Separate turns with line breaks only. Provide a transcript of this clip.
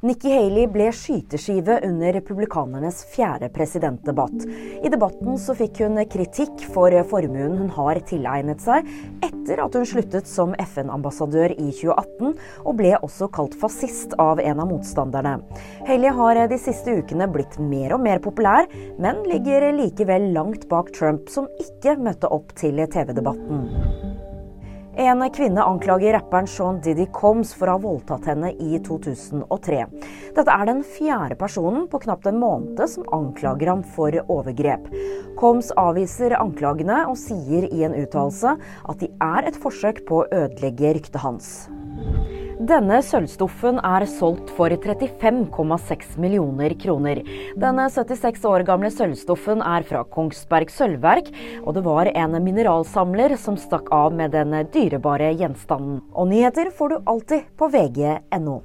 Nikki Haley ble skyteskive under republikanernes fjerde presidentdebatt. I debatten så fikk hun kritikk for formuen hun har tilegnet seg etter at hun sluttet som FN-ambassadør i 2018, og ble også kalt fascist av en av motstanderne. Haley har de siste ukene blitt mer og mer populær, men ligger likevel langt bak Trump, som ikke møtte opp til TV-debatten. En kvinne anklager rapperen Sean Diddy Combs for å ha voldtatt henne i 2003. Dette er den fjerde personen på knapt en måned som anklager ham for overgrep. Combs avviser anklagene og sier i en uttalelse at de er et forsøk på å ødelegge ryktet hans. Denne sølvstoffen er solgt for 35,6 millioner kroner. Denne 76 år gamle sølvstoffen er fra Kongsberg sølvverk, og det var en mineralsamler som stakk av med den dyrebare gjenstanden. Og nyheter får du alltid på vg.no.